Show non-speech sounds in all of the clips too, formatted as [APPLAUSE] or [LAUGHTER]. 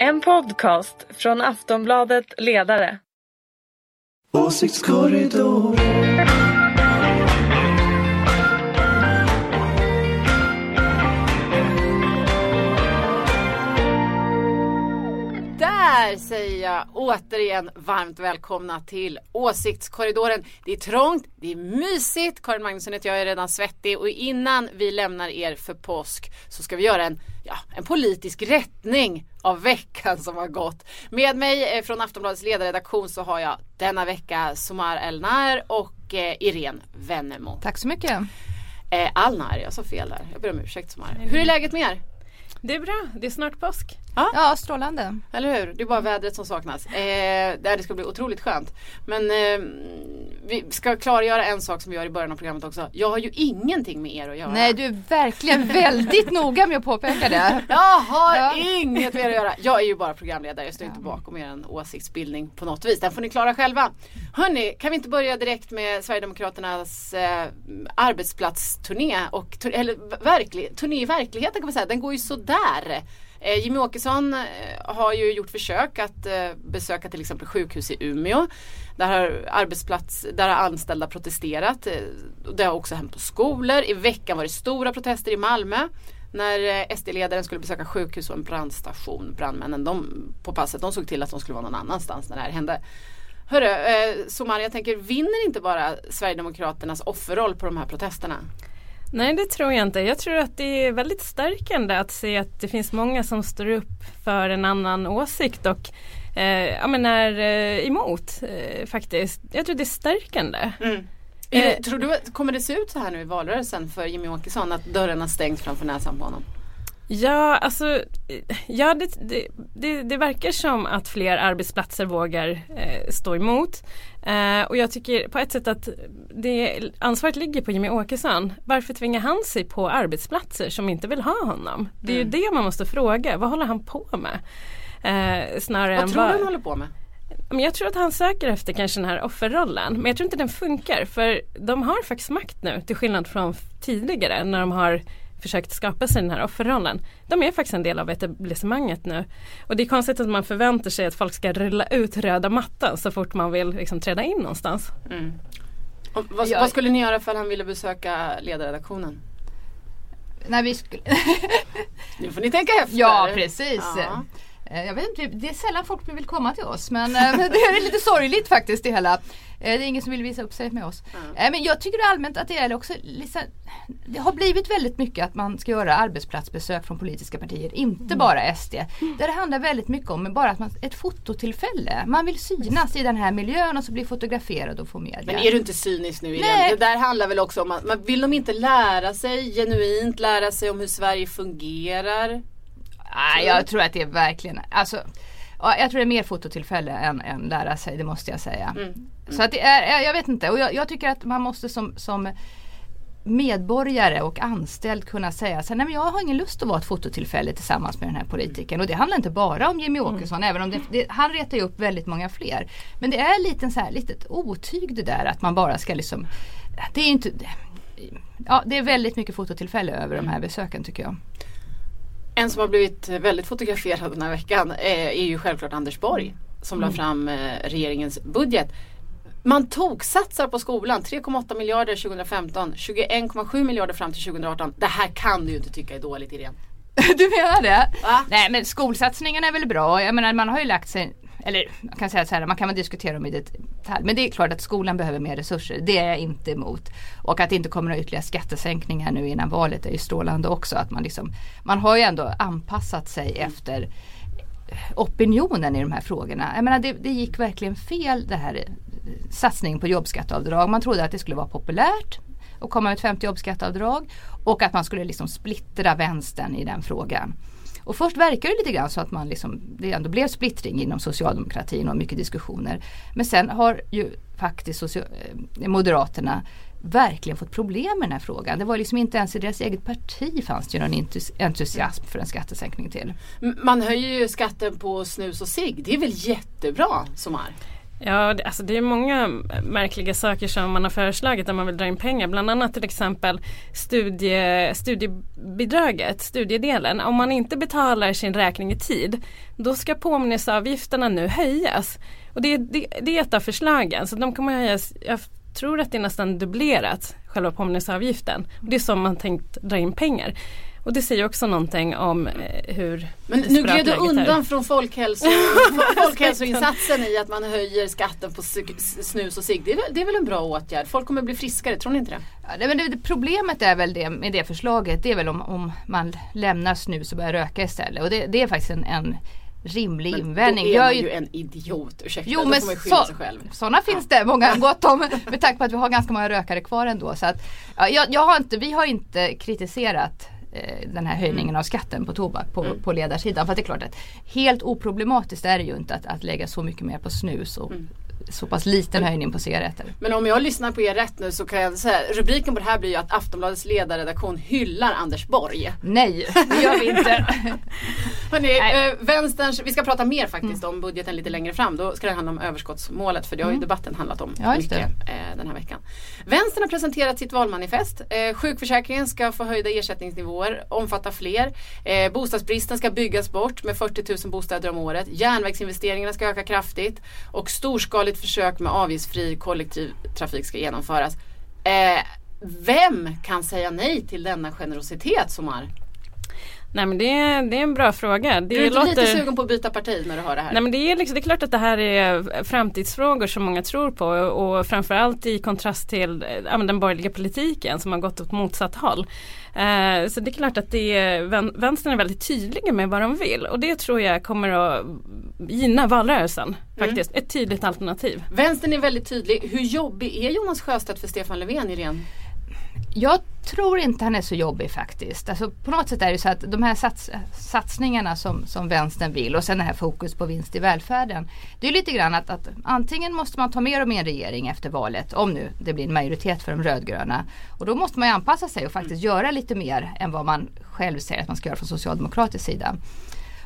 En podcast från Aftonbladet Ledare. Åsiktskorridoren. Där säger jag återigen varmt välkomna till Åsiktskorridoren. Det är trångt, det är mysigt. Karin Magnusson heter jag, är redan svettig och innan vi lämnar er för påsk så ska vi göra en, ja, en politisk rättning av veckan som har gått. Med mig eh, från Aftonbladets ledarredaktion så har jag denna vecka Somar Elnar och eh, Irene Wennemo. Tack så mycket. Eh, Alnar, jag sa fel där. Jag ber om ursäkt Somar. Hur är läget med er? Det är bra, det är snart påsk. Ja, strålande. Eller hur? Det är bara vädret som saknas. Eh, det ska bli otroligt skönt. Men eh, vi ska klargöra en sak som vi gör i början av programmet också. Jag har ju ingenting med er att göra. Nej, du är verkligen väldigt [LAUGHS] noga med att påpeka det. Jag har Ja. inget med er att göra. Jag är ju bara programledare. Jag står inte bakom er en åsiktsbildning på något vis. Den får ni klara själva. Hörni, kan vi inte börja direkt med Sverigedemokraternas eh, arbetsplatsturné och tur- eller verklig, turné i verkligheten kan man säga. Den går ju sådär. Eh, Jimmy Åkesson eh, har ju gjort försök att eh, besöka till exempel sjukhus i Umeå. Där har arbetsplats, där har anställda protesterat. Det har också hänt på skolor. I veckan var det stora protester i Malmö. När SD-ledaren skulle besöka sjukhus och en brandstation. Brandmännen de, på passet de såg till att de skulle vara någon annanstans när det här hände. Hörru, eh, Somar, jag tänker vinner inte bara Sverigedemokraternas offerroll på de här protesterna? Nej det tror jag inte. Jag tror att det är väldigt stärkande att se att det finns många som står upp för en annan åsikt och eh, ja, men är eh, emot eh, faktiskt. Jag tror det är stärkande. Är det, Eh, tror du kommer det se ut så här nu i valrörelsen för Jimmy Åkesson att dörrarna stängs framför näsan på honom? Ja, alltså ja, det, det, det, det verkar som att fler arbetsplatser vågar eh, stå emot. Eh, och jag tycker på ett sätt att det, ansvaret ligger på Jimmy Åkesson. Varför tvingar han sig på arbetsplatser som inte vill ha honom? Det är ju det man måste fråga. Vad håller han på med? Eh, snarare Vad än tror du vad- han håller på med? men jag tror att han söker efter kanske den här offerrollen. Men jag tror inte den funkar för de har faktiskt makt nu till skillnad från tidigare när de har försökt skapa sig den här offerrollen. De är faktiskt en del av etablissemanget nu. Och det är konstigt att man förväntar sig att folk ska rulla ut röda mattan så fort man vill liksom träda in någonstans. Och vad, vad skulle ni göra för han ville besöka ledarredaktionen? När vi skulle... Nu får ni tänka efter. Ja, precis. Ja. Eh, Jag vet inte, det är sällan folk vill komma till oss men eh, det är lite sorgligt faktiskt det hela. Eh, Det är ingen som vill visa upp sig med oss. Eh, Men jag tycker allmänt att det är också liksom, Det har blivit väldigt mycket att man ska göra arbetsplatsbesök från politiska partier, inte bara SD. Där det handlar väldigt mycket om bara att man, ett fototillfälle. Man vill synas i den här miljön och så bli fotograferad och få media. Men är du inte cynisk nu? Nej. Det där handlar väl också om att man vill de inte lära sig genuint lära sig om hur Sverige fungerar? Nej, jag tror att det är verkligen, alltså ja, jag tror det är mer fototillfälle än, än lära sig, det måste jag säga. Så att det är, jag- vet inte och jag, jag tycker att man måste som, som medborgare och anställd kunna säga så här, nej men jag har ingen lust att vara ett fototillfälle tillsammans med den här politikern. Och det handlar inte bara om Jimmy Åkesson, även om det, det, han retar ju upp väldigt många fler. Men det är lite så här, litet otyg det där att man bara ska liksom, det är inte, ja det är väldigt mycket fototillfälle över de här besöken tycker jag. En som har blivit väldigt fotograferad den här veckan eh, är ju självklart Anders Borg som la fram eh, regeringens budget. Man tog satsar på skolan 3,8 miljarder 2015, 21,7 miljarder fram till 2018. Det här kan du ju inte tycka är dåligt Irene. [LAUGHS] Du menar det? Va? Nej men skolsatsningen är väl bra. Jag menar man har ju lagt sig eller man kan säga så här, man kan väl diskutera dem i detalj. Men det är klart att skolan behöver mer resurser. Det är jag inte emot. Och att det inte kommer några ytterligare skattesänkningar nu innan valet är ju strålande också. Att man, liksom, man har ju ändå anpassat sig efter opinionen i de här frågorna. Jag menar det, det gick verkligen fel det här eh, satsningen på jobbskatteavdrag. Man trodde att det skulle vara populärt att komma med ett 50 jobbskatteavdrag och att man skulle liksom splittra vänstern i den frågan. Och först verkar det lite grann så att man liksom, det ändå blev splittring inom socialdemokratin och mycket diskussioner. Men sen har ju faktiskt eh, Moderaterna verkligen fått problem med den här frågan. Det var liksom inte ens i deras eget parti fanns det någon entusiasm för en skattesänkning till. Man höjer ju skatten på snus och cigg. Det är väl jättebra Somar? Ja, det, alltså det är många märkliga saker som man har föreslagit när man vill dra in pengar. Bland annat till exempel studie, studiebidraget, studiedelen. Om man inte betalar sin räkning i tid då ska påminnelseavgifterna nu höjas. Och det, det, det är ett av förslagen så de kommer höjas, jag tror att det är nästan dubblerat själva påminnelseavgiften. Och det är så man tänkt dra in pengar. Och det säger också någonting om eh, hur Men nu gled du undan från folkhälso, [LAUGHS] folkhälsoinsatsen i att man höjer skatten på snus och cigg. Det, det, är väl en bra åtgärd? Folk kommer bli friskare, tror ni inte det? Ja, det, men det, problemet är väl det med det förslaget. Det är väl om, om man lämnar snus och börjar röka istället. Och det, det är faktiskt en, en rimlig men invändning. Då är man ju en idiot, ursäkta. Jo, men så, sådana finns det många [LAUGHS] gott om med tanke på att vi har ganska många rökare kvar ändå. Så att, ja, jag, jag har inte, vi har inte kritiserat den här höjningen mm. av skatten på tobak på, mm. på ledarsidan. För det är klart att helt oproblematiskt är det ju inte att, att lägga så mycket mer på snus och mm. Så pass liten höjning på cigaretter. Men om jag lyssnar på er rätt nu så kan jag säga rubriken på det här blir ju att Aftonbladets ledarredaktion hyllar Anders Borg. Nej, det gör vi inte. [LAUGHS] Hörrni, eh, vänsterns, vi ska prata mer faktiskt mm. om budgeten lite längre fram. Då ska det handla om överskottsmålet för det har ju mm. debatten handlat om ja, mycket eh, den här veckan. Vänstern har presenterat sitt valmanifest. Eh, sjukförsäkringen ska få höjda ersättningsnivåer, omfatta fler. Eh, bostadsbristen ska byggas bort med 40 000 bostäder om året. Järnvägsinvesteringarna ska öka kraftigt och storskaligt försök med avgiftsfri kollektivtrafik ska genomföras. Eh, vem kan säga nej till denna generositet Somar? Nej men det är, det är en bra fråga. Det du är låter... lite sugen på att byta parti när du hör det här? Nej men det är, liksom, det är klart att det här är framtidsfrågor som många tror på och framförallt i kontrast till ja, den borgerliga politiken som har gått åt motsatt håll. Uh, så det är klart att det är, vänstern är väldigt tydliga med vad de vill och det tror jag kommer att gynna valrörelsen. Mm. Faktiskt, ett tydligt alternativ. Vänstern är väldigt tydlig. Hur jobbig är Jonas Sjöstedt för Stefan Löfven, Irene? Jag tror inte han är så jobbig faktiskt. Alltså, på något sätt är det så att de här sats satsningarna som, som vänstern vill och sen det här fokus på vinst i välfärden. Det är lite grann att, att antingen måste man ta med dem i en regering efter valet om nu det blir en majoritet för de rödgröna. Och då måste man ju anpassa sig och faktiskt göra lite mer än vad man själv säger att man ska göra från socialdemokratisk sida.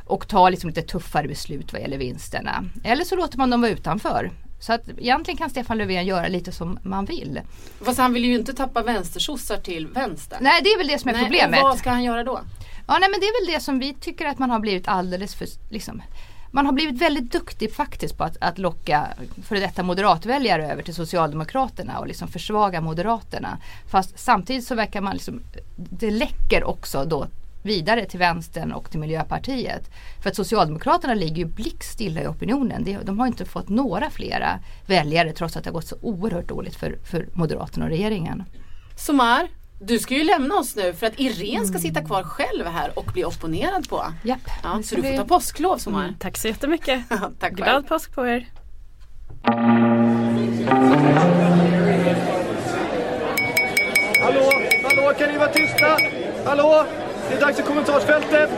Och ta liksom lite tuffare beslut vad gäller vinsterna. Eller så låter man dem vara utanför. Så att egentligen kan Stefan Löfven göra lite som man vill. Fast han vill ju inte tappa vänstersossar till vänster. Nej det är väl det som är nej, problemet. Och vad ska han göra då? Ja nej men det är väl det som vi tycker att man har blivit alldeles för liksom, man har blivit väldigt duktig faktiskt på att, att locka före detta moderatväljare över till Socialdemokraterna och liksom försvaga Moderaterna. Fast samtidigt så verkar man liksom, det läcker också då vidare till vänstern och till Miljöpartiet. För att Socialdemokraterna ligger ju blickstilla i opinionen. De har inte fått några flera väljare trots att det har gått så oerhört dåligt för, för Moderaterna och regeringen. Somar, du ska ju lämna oss nu för att Irene ska sitta kvar själv här och bli opponerad på. Japp, ja, så du får ta påsklov Somar. Mm, tack så jättemycket. [LAUGHS] Tack Glad själv. påsk på er. Hallå, hallå kan ni vara tysta? Hallå? Det är dags för kommentarsfältet!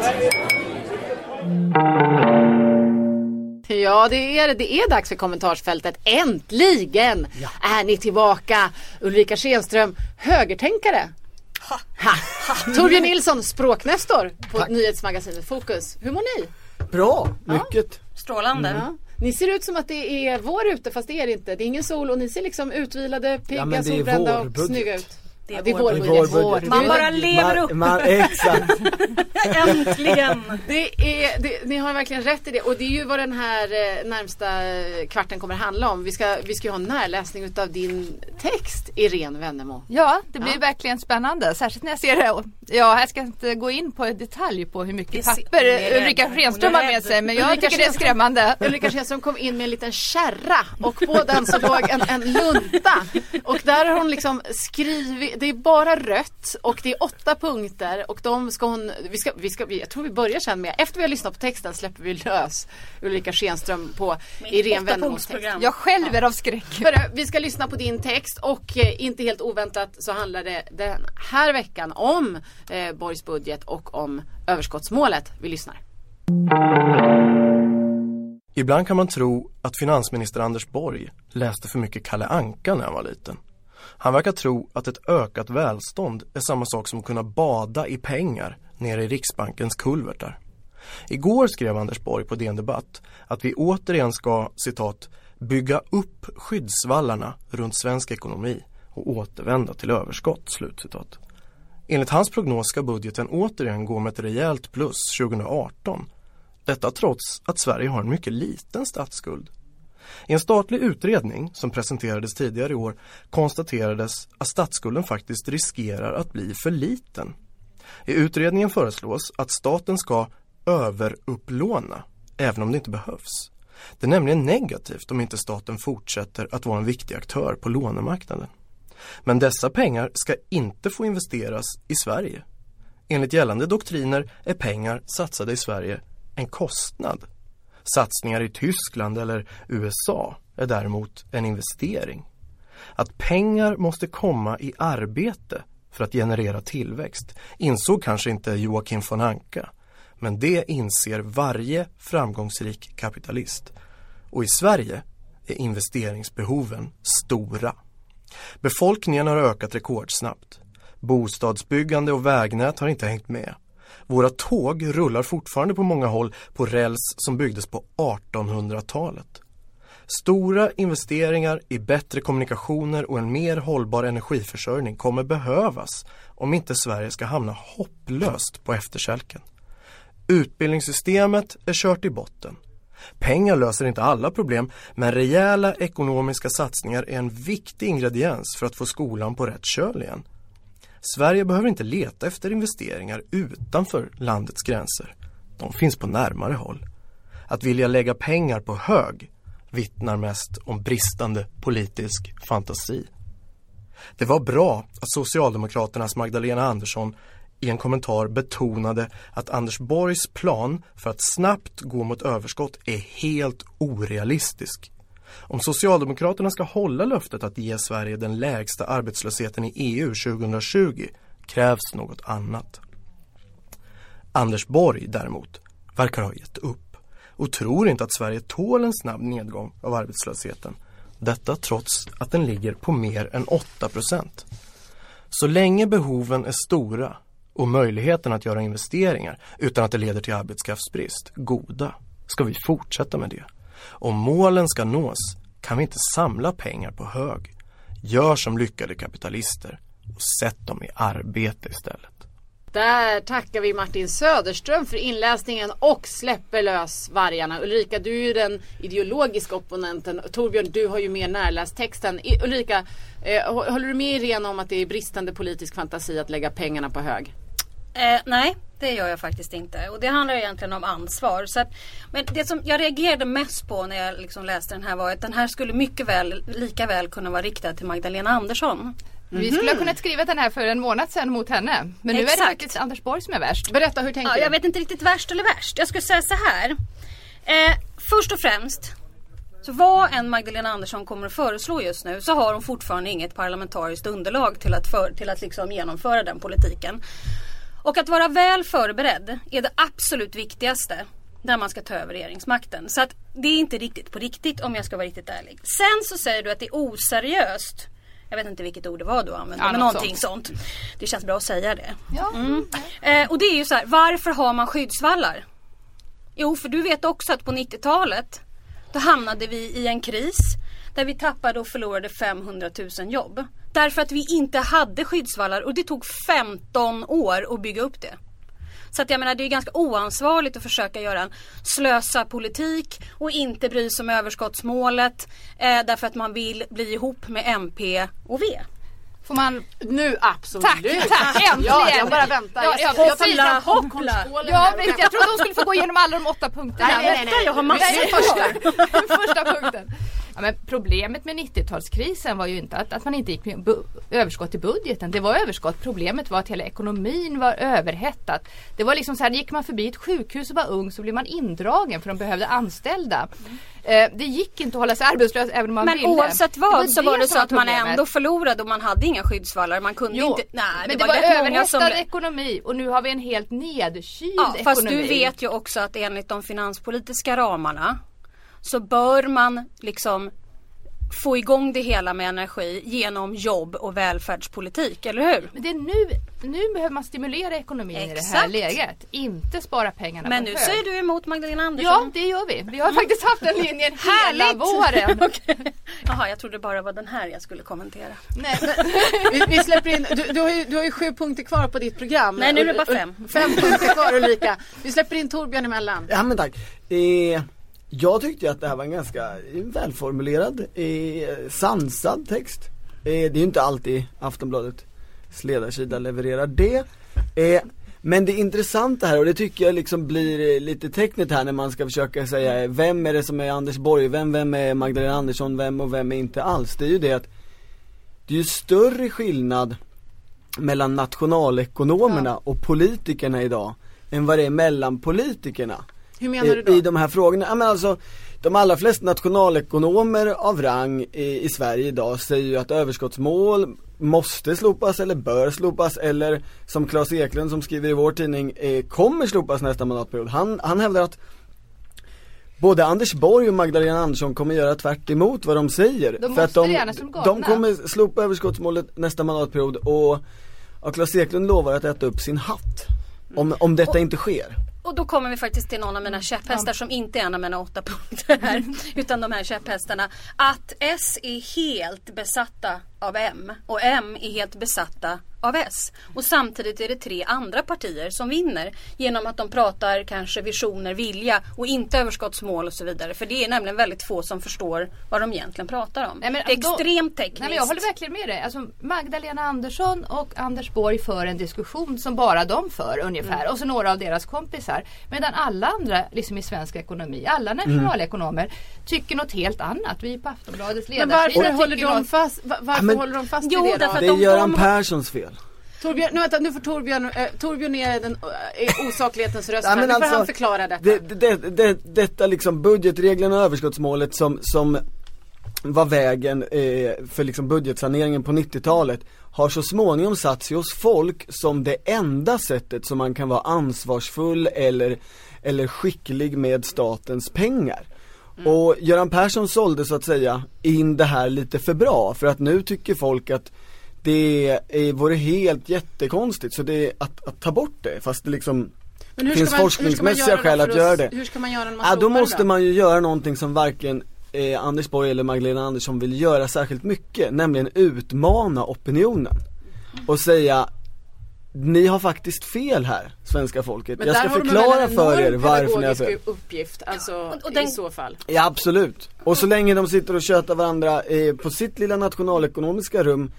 Ja, det är det. är dags för kommentarsfältet. Äntligen ja. är ni tillbaka. Ulrika Schenström, högertänkare. Ha. Ha. Torbjörn Nilsson, språknästor på Tack. nyhetsmagasinet Fokus. Hur mår ni? Bra, mycket. Ja. Strålande. Ja. Ni ser ut som att det är vår ute fast det är det inte. Det är ingen sol och ni ser liksom utvilade, pigga, ja, solbrända och snygga ut. Det är, ja, det är vår, vår budget. Man bara lever upp. Man, exakt. [LAUGHS] Äntligen. Det är, det, ni har verkligen rätt i det. Och det är ju vad den här eh, närmsta kvarten kommer handla om. Vi ska, vi ska ju ha en närläsning utav din text, Irene Wennemo. Ja, det blir ja. verkligen spännande. Särskilt när jag ser det. Ja, jag ska inte gå in på detalj på hur mycket papper Ulrika Schenström har med sig. Men jag Ulrika tycker det är skrämmande. Ulrika Schenström kom in med en liten kärra och på den så låg en, en lunta. Och där har hon liksom skrivit det är bara rött och det är åtta punkter och de ska hon, vi ska, vi ska, jag tror vi börjar sen med, efter vi har lyssnat på texten släpper vi lös Ulrika Schenström på Irene Wennemos text. Jag själv av skräck. För, vi ska lyssna på din text och eh, inte helt oväntat så handlar det den här veckan om eh, Borgs budget och om överskottsmålet. Vi lyssnar. Ibland kan man tro att finansminister Anders Borg läste för mycket Kalle Anka när han var liten. Han verkar tro att ett ökat välstånd är samma sak som att kunna bada i pengar nere i Riksbankens kulvertar. Igår skrev Anders Borg på DN Debatt att vi återigen ska, citat, bygga upp skyddsvallarna runt svensk ekonomi och återvända till överskott. Slutcitat. Enligt hans prognos ska budgeten återigen gå med ett rejält plus 2018. Detta trots att Sverige har en mycket liten statsskuld. I en statlig utredning som presenterades tidigare i år konstaterades att statsskulden faktiskt riskerar att bli för liten. I utredningen föreslås att staten ska överupplåna även om det inte behövs. Det är nämligen negativt om inte staten fortsätter att vara en viktig aktör på lånemarknaden. Men dessa pengar ska inte få investeras i Sverige. Enligt gällande doktriner är pengar satsade i Sverige en kostnad. Satsningar i Tyskland eller USA är däremot en investering. Att pengar måste komma i arbete för att generera tillväxt insåg kanske inte Joakim von Anka. Men det inser varje framgångsrik kapitalist. Och i Sverige är investeringsbehoven stora. Befolkningen har ökat rekordsnabbt. Bostadsbyggande och vägnät har inte hängt med. Våra tåg rullar fortfarande på många håll på räls som byggdes på 1800-talet. Stora investeringar i bättre kommunikationer och en mer hållbar energiförsörjning kommer behövas om inte Sverige ska hamna hopplöst på efterkälken. Utbildningssystemet är kört i botten. Pengar löser inte alla problem men rejäla ekonomiska satsningar är en viktig ingrediens för att få skolan på rätt köl igen. Sverige behöver inte leta efter investeringar utanför landets gränser. De finns på närmare håll. Att vilja lägga pengar på hög vittnar mest om bristande politisk fantasi. Det var bra att Socialdemokraternas Magdalena Andersson i en kommentar betonade att Anders Borgs plan för att snabbt gå mot överskott är helt orealistisk. Om Socialdemokraterna ska hålla löftet att ge Sverige den lägsta arbetslösheten i EU 2020 krävs något annat. Anders Borg däremot verkar ha gett upp och tror inte att Sverige tål en snabb nedgång av arbetslösheten. Detta trots att den ligger på mer än 8% Så länge behoven är stora och möjligheten att göra investeringar utan att det leder till arbetskraftsbrist goda ska vi fortsätta med det. Om målen ska nås kan vi inte samla pengar på hög. Gör som lyckade kapitalister och sätt dem i arbete istället. Där tackar vi Martin Söderström för inläsningen och släpper lös vargarna. Ulrika, du är ju den ideologiska opponenten. Torbjörn, du har ju mer närläst texten. Ulrika, eh, håller du med Irene om att det är bristande politisk fantasi att lägga pengarna på hög? Eh, nej, det gör jag faktiskt inte. Och det handlar egentligen om ansvar. Så att, men det som jag reagerade mest på när jag liksom läste den här var att den här skulle mycket väl, lika väl kunna vara riktad till Magdalena Andersson. Mm. Vi skulle ha kunnat skriva den här för en månad sedan mot henne. Men nu Exakt. är det faktiskt Anders Borg som är värst. Berätta, hur tänker ja, du? Jag vet inte riktigt värst eller värst. Jag skulle säga så här. Eh, först och främst så vad en Magdalena Andersson kommer att föreslå just nu så har hon fortfarande inget parlamentariskt underlag till att, för, till att liksom genomföra den politiken. Och att vara väl förberedd är det absolut viktigaste när man ska ta över regeringsmakten. Så att det är inte riktigt på riktigt om jag ska vara riktigt ärlig. Sen så säger du att det är oseriöst. Jag vet inte vilket ord det var du använde, ja, men någonting sånt. sånt. Det känns bra att säga det. Ja. Mm. Eh, och det är ju så här, varför har man skyddsvallar? Jo, för du vet också att på 90-talet då hamnade vi i en kris där vi tappade och förlorade 500 000 jobb. Därför att vi inte hade skyddsvallar och det tog 15 år att bygga upp det. Så att jag menar det är ganska oansvarigt att försöka göra en slösa politik och inte bry sig om överskottsmålet eh, därför att man vill bli ihop med MP och V. Får man... Nu absolut. Tack, tack äntligen. Ja, jag bara väntar. Ja, jag, jag, tar popcornskålen. Ja, jag trodde hon skulle få gå igenom alla de åtta punkterna. Nej, nej, nej. Jag har massor första. första punkten. Ja, men problemet med 90-talskrisen var ju inte att, att man inte gick med överskott i budgeten. Det var överskott. Problemet var att hela ekonomin var överhettad. Det var liksom så här, gick man förbi ett sjukhus och var ung så blev man indragen för de behövde anställda. Mm. det gick inte att hålla sig arbetslös även om man men ville. Men oavsett vad så var det så att man ändå förlorade och man hade inga skyddsvallar. Man kunde jo, inte, nej, men det, det var, var överhettad som... ekonomi och nu har vi en helt nedkyld ja, ekonomi. Fast du vet ju också att enligt de finanspolitiska ramarna så bör man liksom få igång det hela med energi genom jobb och välfärdspolitik, eller hur? Men det är nu nu behöver man stimulera ekonomin i det här Exakt. läget. Inte spara pengarna Men nu hög. säger du emot Magdalena Andersson. Ja, det gör vi. Vi har faktiskt haft den linjen [LAUGHS] hela våren. [LAUGHS] Okej. Jaha, jag trodde bara var den här jag skulle kommentera. Nej, [LAUGHS] Vi, vi släpper in, du, du, har ju, du har ju sju punkter kvar på ditt program. Nej, nu är det bara fem. Fem punkter kvar Ulrika. Vi släpper in Torbjörn emellan. Ja men tack. Eh, jag tyckte att det här var en ganska välformulerad, eh, sansad text. Eh, det är ju inte alltid Aftonbladets ledarsida levererar det. Eh, men det intressanta här, och det tycker jag liksom blir lite tecknet här när man ska försöka säga vem är det som är Anders Borg, vem, vem är Magdalena Andersson, vem och vem är inte alls. Det är ju det att det är ju större skillnad mellan nationalekonomerna och politikerna idag än vad det är mellan politikerna Hur menar du då? i, i de här frågorna. Ja, men alltså, de allra flesta nationalekonomer av rang i, i Sverige idag säger ju att överskottsmål måste slopas eller bör slopas eller som Claes Eklund som skriver i vår tidning eh, kommer slopas nästa mandatperiod. Han, han hävdar att Både Anders Borg och Magdalena Andersson kommer göra tvärt emot vad de säger. De för att de, de kommer slopa överskottsmålet nästa mandatperiod och, och Claes Eklund lovar att äta upp sin hatt. Om, om detta inte sker. Och då kommer vi faktiskt till någon av mina käpphästar som inte är en av mina åtta punkter här. [LAUGHS] utan de här käpphästarna. Att S är helt besatta av M och M är helt besatta av S. Och samtidigt är det tre andra partier som vinner genom att de pratar kanske visioner, vilja och inte överskottsmål och så vidare. För det är nämligen väldigt få som förstår vad de egentligen pratar om. Nej, men det är då- extremt tekniskt. Nej, men jag håller verkligen med dig. Alltså, Magdalena Andersson och Anders Borg för en diskussion som bara de för ungefär. Mm. Och så några av deras kompisar. Medan alla andra liksom i svensk ekonomi, alla nationalekonomer tycker något helt annat. Vi på Aftonbladets Men ledarsida varför håller de något- fast, va- varför men- håller de fast Jo, vid det då? Det är de- Göran de- Perssons fel. Torbjörn, nu, vänta, nu får Torbjörn, eh, Torbjörn är den eh, osaklighetens röst. Ja, men nu får alltså, han förklara detta. Det, det, det, detta liksom budgetreglerna och överskottsmålet som, som var vägen eh, för liksom budgetsaneringen på 90-talet har så småningom satt sig hos folk som det enda sättet som man kan vara ansvarsfull eller, eller skicklig med statens pengar. Och Göran Persson sålde så att säga in det här lite för bra för att nu tycker folk att det är, vore helt jättekonstigt så det är att, att ta bort det fast det liksom Men hur finns man- forskningsmässiga då skäl för att göra det. Hur ska man göra när man Ja, då måste man ju göra någonting som varken eh, Anders Borg eller Magdalena Andersson vill göra särskilt mycket, nämligen utmana opinionen. Och säga ni har faktiskt fel här, svenska folket. Men Jag ska förklara för er varför ni har fel. pedagogisk uppgift, alltså och- och den- i så fall. Ja absolut. Och så länge de sitter och tjötar varandra eh, på sitt lilla nationalekonomiska rum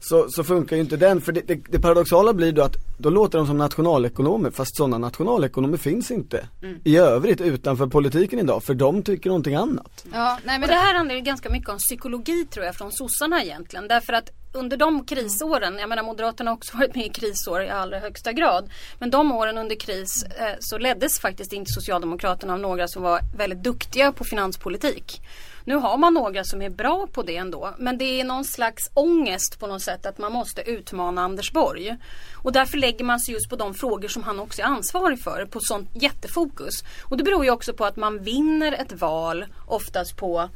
så, så funkar ju inte den, för det, det, det paradoxala blir då att då låter de som nationalekonomer fast sådana nationalekonomer finns inte i övrigt utanför politiken idag för de tycker någonting annat. Ja, nej, men det här handlar ju ganska mycket om psykologi tror jag från sossarna egentligen. Därför att under de krisåren, jag menar Moderaterna har också varit med i krisår i allra högsta grad. Men de åren under kris eh, så leddes faktiskt inte Socialdemokraterna av några som var väldigt duktiga på finanspolitik. Nu har man några som är bra på det ändå. Men det är någon slags ångest på något sätt att man måste utmana Anders Borg. Och därför lägger man sig just på de frågor som han också är ansvarig för. På sånt jättefokus. Och det beror ju också på att man vinner ett val oftast på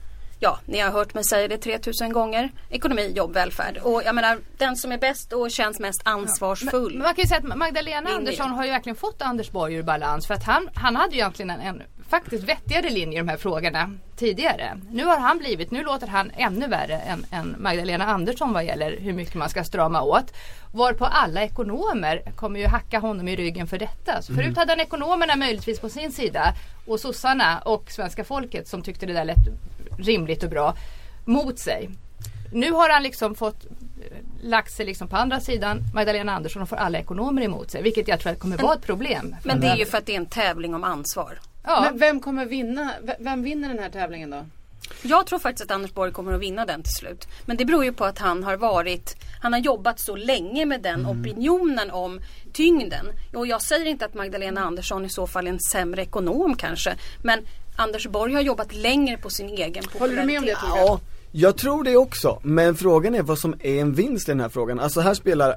Ja, ni har hört mig säga det 3000 gånger. Ekonomi, jobb, välfärd. Och jag menar, den som är bäst och känns mest ansvarsfull. Men man kan ju säga att Magdalena. Andersson har ju verkligen fått Anders Borg ur balans för att han, han hade ju egentligen en, en faktiskt vettigare linje i de här frågorna tidigare. Nu har han blivit, nu låter han ännu värre än, än Magdalena Andersson vad gäller hur mycket man ska strama åt. Varpå alla ekonomer kommer ju hacka honom i ryggen för detta. Så förut hade han ekonomerna möjligtvis på sin sida och sossarna och svenska folket som tyckte det där lät rimligt och bra mot sig. Nu har han liksom fått eh, lagt sig liksom på andra sidan Magdalena Andersson och får alla ekonomer emot sig. Vilket jag tror att kommer vara ett problem. Men det är ju för att det är en tävling om ansvar. Ja. Men vem kommer vinna? Vem vinner den här tävlingen då? Jag tror faktiskt att Anders Borg kommer att vinna den till slut. Men det beror ju på att han har varit Han har jobbat så länge med den opinionen om tyngden. Och jag säger inte att Magdalena Andersson i så fall är en sämre ekonom kanske. Men Anders Borg har jobbat längre på sin egen popularitet. Håller du med om det Torbjörn? Ja, jag tror det också. Men frågan är vad som är en vinst i den här frågan. Alltså här spelar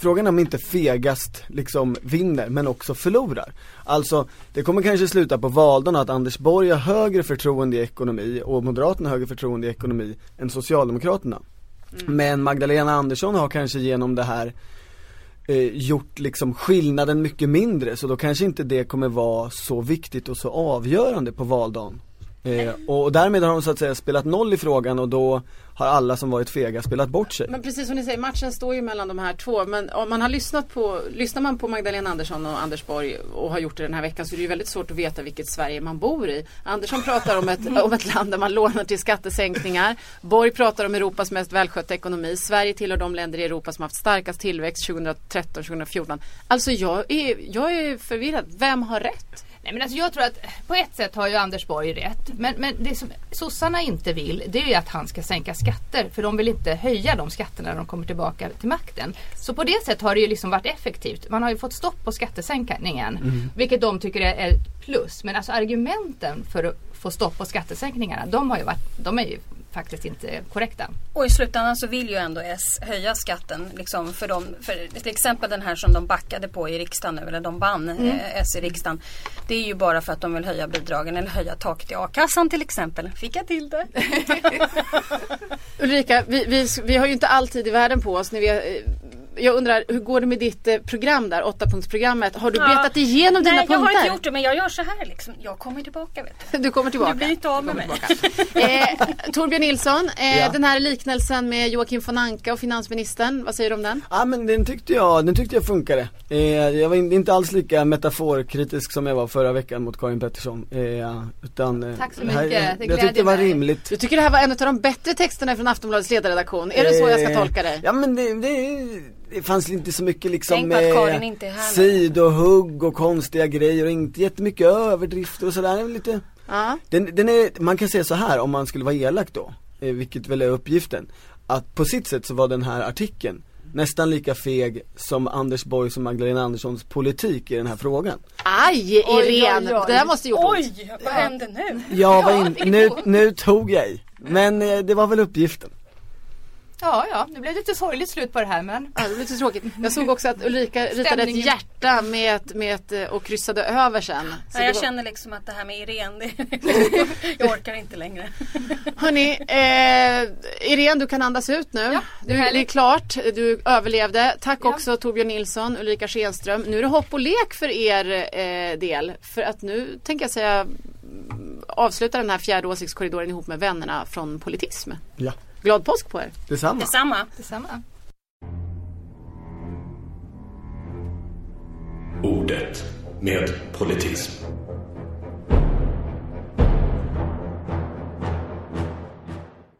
Frågan är om inte fegast liksom vinner men också förlorar. Alltså det kommer kanske sluta på valdagen att Anders Borg har högre förtroende i ekonomi och Moderaterna har högre förtroende i ekonomi än Socialdemokraterna. Men Magdalena Andersson har kanske genom det här eh, gjort liksom skillnaden mycket mindre så då kanske inte det kommer vara så viktigt och så avgörande på valdagen. Eh, och därmed har de så att säga spelat noll i frågan och då har alla som varit fega spelat bort sig. Men precis som ni säger, matchen står ju mellan de här två. Men om man har lyssnat på, lyssnar man på Magdalena Andersson och Anders Borg och har gjort det den här veckan så är det ju väldigt svårt att veta vilket Sverige man bor i. Andersson pratar om ett, om ett land där man lånar till skattesänkningar. Borg pratar om Europas mest välskötta ekonomi. Sverige tillhör de länder i Europa som haft starkast tillväxt 2013-2014. Alltså jag är, jag är förvirrad. Vem har rätt? Nej men alltså jag tror att på ett sätt har ju Anders Borg rätt. Men, men det som sossarna inte vill det är ju att han ska sänka skatter. För de vill inte höja de skatterna när de kommer tillbaka till makten. Så på det sättet har det ju liksom varit effektivt. Man har ju fått stopp på skattesänkningen. Mm. Vilket de tycker är ett plus. Men alltså argumenten för att få stopp på skattesänkningarna de har ju varit, de är ju faktiskt inte korrekta. Och i slutändan så vill ju ändå S höja skatten liksom för dem. För till exempel den här som de backade på i riksdagen nu, eller de vann eh, S i riksdagen. Det är ju bara för att de vill höja bidragen eller höja taket i a-kassan till exempel. Fick jag till det? [LAUGHS] Ulrika, vi, vi, vi har ju inte all tid i världen på oss. När vi, eh, jag undrar, hur går det med ditt eh, program där, åttapunktsprogrammet? Har du Ja. betat igenom dina Nej jag har punkter? inte gjort det men jag gör så här liksom. Jag kommer tillbaka vet du. [LAUGHS] Du kommer tillbaka. Du blir inte av med mig. Eh, Torbjörn Nilsson, eh, Ja. den här liknelsen med Joakim von Anka och finansministern, vad säger du om den? Ja men den tyckte jag, den tyckte jag funkade. Eh, jag var in, inte alls lika metaforkritisk som jag var förra veckan mot Karin Pettersson. Eh, utan, eh, Tack så det här- mycket. Det jag glädjer tyckte det var mig. rimligt. Du tycker det här var en av de bättre texterna från Aftonbladets ledarredaktion? Är det så jag ska tolka dig? Ja men det, det, det fanns inte så mycket liksom nu. sidohugg och konstiga grejer och inte jättemycket överdrifter och sådär. Lite, Ja. den, den är, man kan säga så här om man skulle vara elak då, eh, vilket väl är uppgiften. Att på sitt sätt så var den här artikeln nästan lika feg som Anders Borgs och Magdalena Anderssons politik i den här frågan. Aj, Irene! Det där måste gjort ont. Oj, vad händer nu? Jag var in, [LAUGHS] nu, nu tog jag i. Men eh, det var väl uppgiften. Ja, ja, nu blev det lite sorgligt slut på det här men Ja, det blir så tråkigt. Jag såg också att Ulrika ritade ett hjärta med ett, med ett, eh, och kryssade över sen. Så Nej, jag det var- känner liksom att det här med Irene, det, [LAUGHS] jag orkar inte längre. Hörni, eh, Irene du kan andas ut nu. Ja, du, det är klart, du överlevde. Tack Ja. också Torbjörn Nilsson, Ulrika Schenström. Nu är det hopp och lek för er eh, del. För att nu tänker jag säga mm, avsluta den här fjärde åsiktskorridoren ihop med vännerna från Politism. Ja, Glad påsk på er! detsamma. Detsamma. detsamma. Ordet med politism.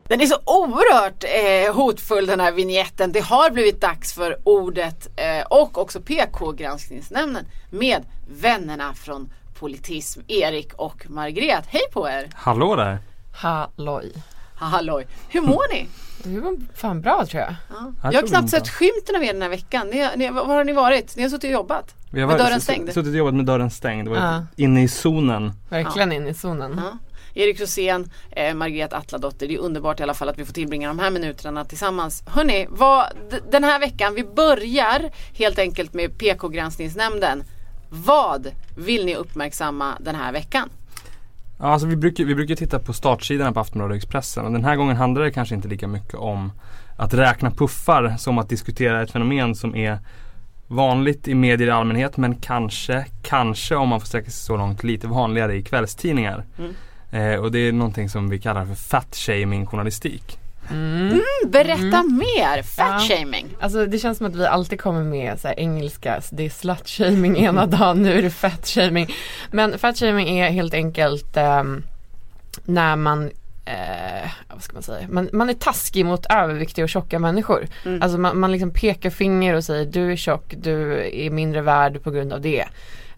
Den är så oerhört eh, hotfull den här vignetten. Det har blivit dags för ordet eh, och också PK-granskningsnämnden med vännerna från Politism, Erik och Margret. Hej på er! Hallå där! Halloj. Halloj! Hur mår ni? Det var fan bra tror jag. Ja. Jag Jag har knappt sett skymten av er den här veckan. Ni, ni, var har ni varit? Ni har suttit och jobbat? Vi har Med varit- dörren stängd? Suttit och jobbat med dörren stängd, varit Ja. inne i zonen. Verkligen in i zonen. Ja. Erik Rosén, eh, Margret Atladotter. Det är underbart i alla fall att vi får tillbringa de här minuterna tillsammans. Hörni, den här veckan, vi börjar helt enkelt med PK-granskningsnämnden. Vad vill ni uppmärksamma den här veckan? Ja, alltså vi, brukar, vi brukar titta på startsidorna på Aftonbladet och Expressen och den här gången handlar det kanske inte lika mycket om att räkna puffar som att diskutera ett fenomen som är vanligt i medier i allmänhet men kanske, kanske om man får sträcka sig så långt lite vanligare i kvällstidningar. Mm. Eh, och det är någonting som vi kallar för fat-shaming journalistik. Mm. Berätta mer! Ja. Fat-shaming. Alltså det känns som att vi alltid kommer med så här engelska, det är slut-shaming ena dagen, nu är det fat-shaming. Men fat-shaming är helt enkelt ehm, när man Eh, vad ska man säga? Man, man är taskig mot överviktiga och tjocka människor. Mm. Alltså man, man liksom pekar finger och säger du är tjock, du är mindre värd på grund av det.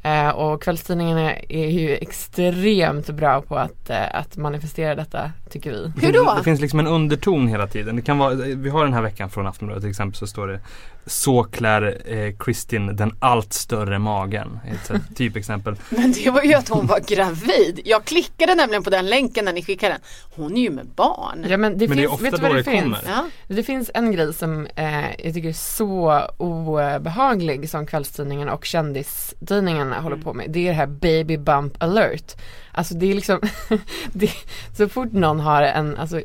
Eh, och kvällstidningarna är ju extremt bra på att, eh, att manifestera detta tycker vi. Det Hur finns, då? Det finns liksom en underton hela tiden. Det kan vara, vi har den här veckan från Aftonbladet till exempel så står det Så klär eh, Kristin den allt större magen. Ett [LAUGHS] typexempel. Men det var ju att hon var gravid. Jag klickade nämligen på den länken när ni skickade den. Hon är ju med barn. Ja men det Men det är finns, ofta vet du då vad det, finns? kommer. Ja. Det finns en grej som eh, jag tycker är så obehaglig som kvällstidningarna och kändistidningarna tidningarna håller på med, det är det här baby bump alert. Alltså det är liksom, [LAUGHS] det, så fort någon har en, alltså,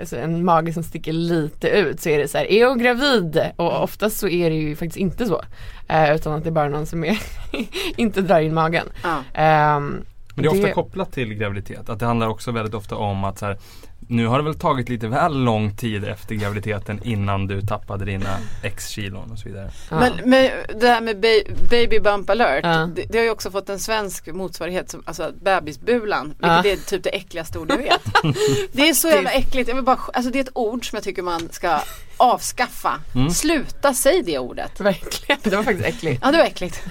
alltså en mage som sticker lite ut så är det så här, är hon gravid? Och oftast så är det ju faktiskt inte så. Eh, utan att det är bara någon som är [LAUGHS] inte drar in magen. Ja. Ehm, Men det är ofta kopplat till graviditet. Att det handlar också väldigt ofta om att så här, nu har det väl tagit lite väl lång tid efter graviditeten innan du tappade dina x kilon och så vidare. Men, men det här med ba- baby bump alert, Ja. det, det har ju också fått en svensk motsvarighet, som, alltså bebisbulan, vilket Ja. är typ det äckligaste ord jag vet. [LAUGHS] det är så jävla äckligt, jag vill bara, alltså det är ett ord som jag tycker man ska avskaffa. Mm. Sluta säg det ordet. Verkligen, det var faktiskt äckligt. Ja det var äckligt.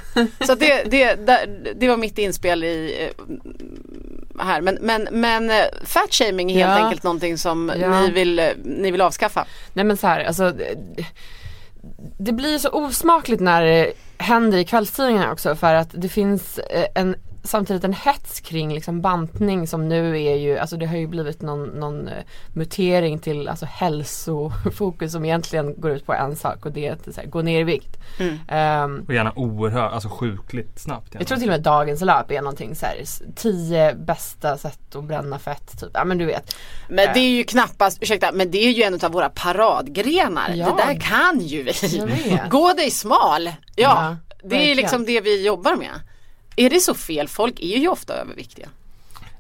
Så det, det, det var mitt inspel i eh, här. Men, men, men eh, fat shaming är helt Ja. enkelt någonting som Ja. ni, vill, eh, ni vill avskaffa. Nej men så här, alltså det- det blir så osmakligt när det händer i kvällstidningarna också för att det finns eh, en samtidigt en hets kring liksom bantning som nu är ju, alltså det har ju blivit någon, någon eh, mutering till alltså hälsofokus som egentligen går ut på en sak och det är att så här, gå ner i vikt. Mm. Ehm, Och gärna oerhört, alltså sjukligt snabbt. Gärna. jag tror till och med dagens löp är någonting så här, tio bästa sätt att bränna fett typ. Ja men du vet. Men det är ju knappast, ursäkta, men det är ju en av våra paradgrenar. Ja. Det där kan ju vi. Gå dig smal. Ja, Ja, det är verkligen. liksom det vi jobbar med. Är det så fel? Folk är ju ofta överviktiga.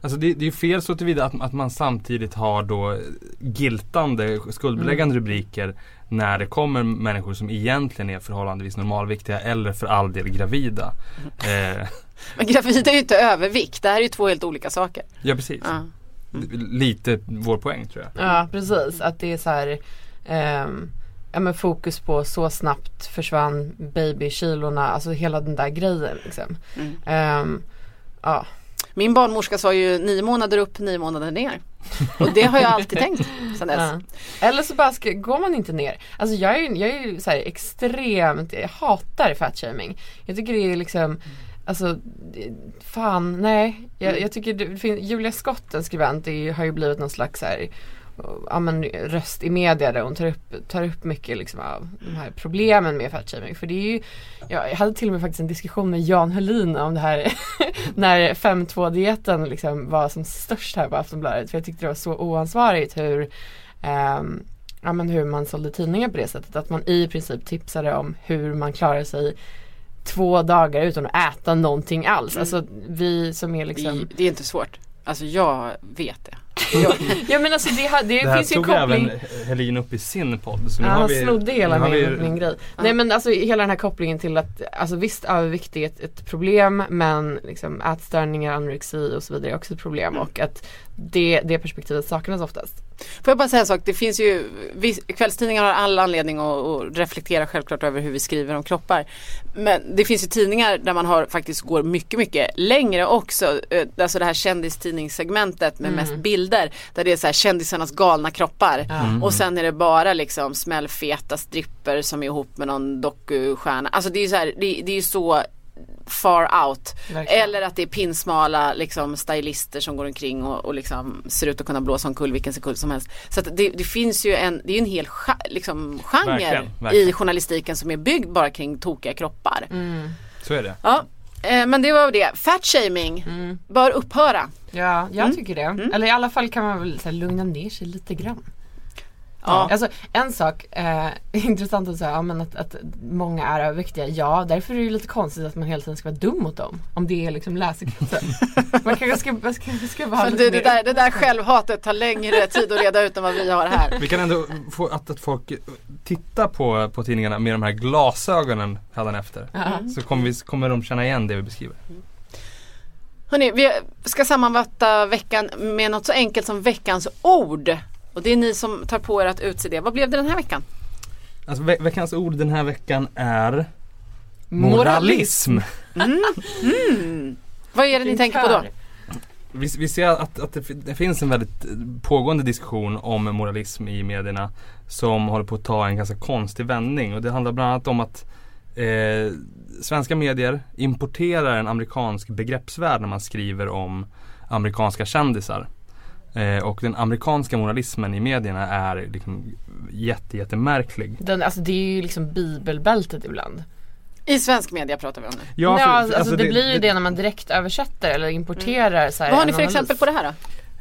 Alltså det, det är ju fel så tillvida att, att man samtidigt har då giltande, skuldbeläggande Mm. rubriker när det kommer människor som egentligen är förhållandevis normalviktiga eller för all del gravida. Mm. Eh, [LAUGHS] Men gravid är ju inte övervikt. Det här är ju två helt olika saker. ja precis. Ja. Lite vår poäng tror jag. Ja precis, att det är så här ehm, Ja men fokus på så snabbt försvann babykilorna, alltså hela den där grejen liksom. Mm. Ehm, ja. Min barnmorska sa ju nio månader upp, nio månader ner. Och det har jag alltid tänkt sedan dess. [LAUGHS] Ja. Eller så bara ska, går man inte ner. Alltså jag är ju, jag är ju så extremt, jag hatar fatshaming. Jag tycker det är liksom Alltså det- fan nej. Jag, jag tycker det Julia Skott en skribent ju- har ju blivit någon slags så här, ja, men, röst i media där hon tar upp, tar upp mycket liksom av de här problemen med fatshaming. För det är ju, ja, jag hade till och med faktiskt en diskussion med Jan Helin om det här [LAUGHS] när 5.2 dieten liksom var som störst här på Aftonbladet. För jag tyckte det var så oansvarigt hur ehm, ja, men hur man sålde tidningar på det sättet. Att man i princip tipsade om hur man klarar sig två dagar utan att äta någonting alls. Mm. Alltså vi som är liksom Det, det är inte svårt. Alltså jag vet det. Ja men alltså det, det, Det här finns ju tog koppling även Helin upp i sin podd. Så nu Ja, har han vi, snodde hela min, vi- min grej. Nej men alltså hela den här kopplingen till att, alltså visst övervikt är ett, ett problem men liksom ätstörningar, anorexi och så vidare är också ett problem och att det, det perspektivet saknas oftast. Får jag bara säga en sak, det finns ju, vi, kvällstidningar har all anledning att, att reflektera självklart över hur vi skriver om kroppar. Men det finns ju tidningar där man har faktiskt går mycket, mycket längre också. Eh, Alltså det här kändistidningssegmentet med Mm. mest bilder. Där det är så här kändisarnas galna kroppar. Mm. Och sen är det bara liksom smällfeta stripper som är ihop med någon dokustjärna. Alltså det är ju så här, det, det är ju så far out. Verkligen. Eller att det är pinsmala liksom, stylister som går omkring och, och liksom, ser ut att kunna blåsa omkull vilken sekund som helst. Så att det, det finns ju en, det är en hel liksom, genre Verkligen, verkligen. i journalistiken som är byggd bara kring tokiga kroppar. Mm. Så är det. Ja, eh, men det var det. Fat shaming bör upphöra. Ja, jag Mm. tycker det. Eller i alla fall kan man väl så här, lugna ner sig lite grann. Ja. Alltså en sak, eh, [LAUGHS] intressant att säga, ja, men att, att många är överviktiga. Ja, därför är det ju lite konstigt att man hela tiden ska vara dum mot dem. Om det är liksom läsekretsen. [LAUGHS] man kanske ska, man ska, ska vara det, det, där, det där självhatet tar längre tid att reda ut än vad vi har här. Vi kan ändå få att, att folk tittar på, på tidningarna med de här glasögonen efter. Ja. Så kommer, vi, kommer de känna igen det vi beskriver. Hörrni, vi ska sammanfatta veckan med något så enkelt som veckans ord. Och det är ni som tar på er att utse det. Vad blev det den här veckan? Alltså ve- veckans ord den här veckan är Moralism. Mm. Mm. Vad är det ni tänker på då? Vi, vi ser att, att det, fi- det finns en väldigt pågående diskussion om moralism i medierna som håller på att ta en ganska konstig vändning och det handlar bland annat om att eh, svenska medier importerar en amerikansk begreppsvärld när man skriver om amerikanska kändisar. Eh, och den amerikanska moralismen i medierna är liksom jätte, jättemärklig. Den, alltså det är ju liksom bibelbältet ibland. I svensk media pratar vi om nu. Ja, alltså, det, blir ju det, när man direkt översätter eller importerar så här, Vad har ni för analys. exempel på det här då?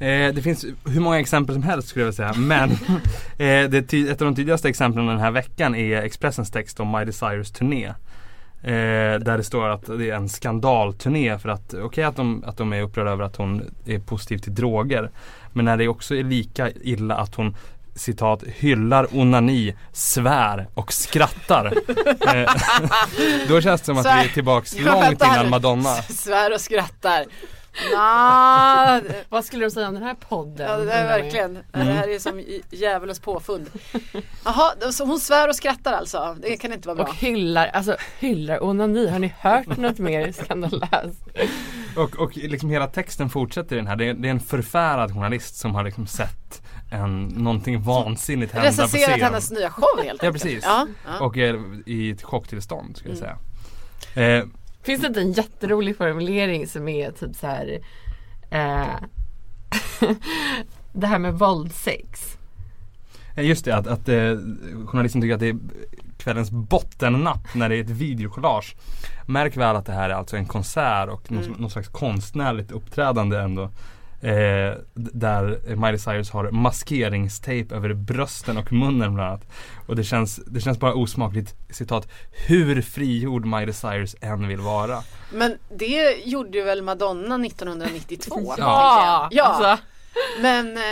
Eh, det finns hur många exempel som helst skulle jag vilja säga. Men [LAUGHS] eh, det, ett av de tydligaste exemplen den här veckan är Expressens text om Miley Cyrus turné. Eh, där det står att det är en skandalturné för att, okej att, de, att de är upprörda över att hon är positiv till droger. Men när det också är lika illa att hon citat hyllar onani, svär och skrattar. [LAUGHS] eh, [LAUGHS] då känns det som att vi är tillbaks Ja, långt innan. Madonna. Svär och skrattar. [LAUGHS] Ah, Vad skulle du säga om den här podden? Ja det är verkligen. Det här är som djävulens påfund. Jaha, så hon svär och skrattar alltså. Det kan inte vara bra. Och hyllar, alltså hyllar onani. Har ni hört något mer skandalöst? Och, och liksom hela texten fortsätter i den här. Det är, det är en förfärad journalist som har liksom sett en, någonting vansinnigt hända på Recenserat scen. hennes nya show helt Ja enkelt. precis. Ja, ja. Och är i ett chocktillstånd skulle jag Mm. säga. Eh, Finns det inte en jätterolig formulering som är typ så här eh, [LAUGHS] Det här med våldsex. Eh, Just det, att, att eh, journalisten tycker att det är kvällens bottennapp när det är ett videokollage. Märk väl att det här är alltså en konsert och någon, Mm. någon slags konstnärligt uppträdande ändå. Eh, där Miley Cyrus har maskeringstejp över brösten och munnen bland annat. Och det känns, det känns bara osmakligt, citat, hur frigjord Miley Cyrus än vill vara. Men det gjorde ju väl Madonna [LAUGHS] 1992? Ja, ja. alltså. Men, eh,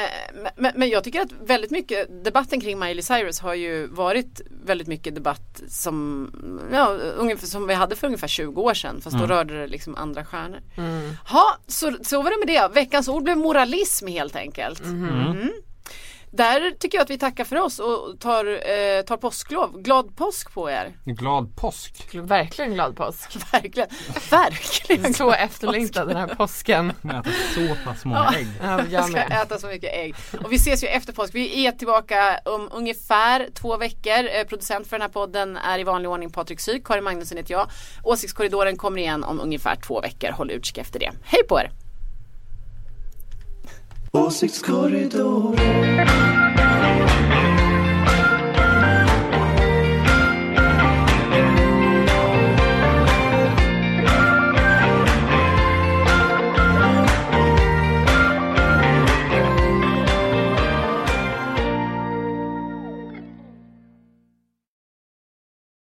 men, men jag tycker att väldigt mycket debatten kring Miley Cyrus har ju varit väldigt mycket debatt som, ja, ungefär, som vi hade för ungefär 20 år sedan fast då Mm. rörde det liksom andra stjärnor. Mm. Ja, så, så var det med det. Veckans ord blev moralism helt enkelt. Mhm. Mm. Där tycker jag att vi tackar för oss och tar, eh, tar påsklov. Glad påsk på er. Glad påsk! Verkligen glad påsk. [LAUGHS] Verkligen. Verkligen. Så efterlängtad den här påsken. [LAUGHS] Att äta så pass många ägg. Ja, Jag jag ska äta så mycket ägg. Och vi ses ju efter påsk. Vi är tillbaka om ungefär två veckor. Eh, producent för den här podden är i vanlig ordning Patrik Syk. Karin Magnusson heter jag. Åsiktskorridoren kommer igen om ungefär två veckor. Håll utkik efter det. Hej på er! Åsiktskorridoren.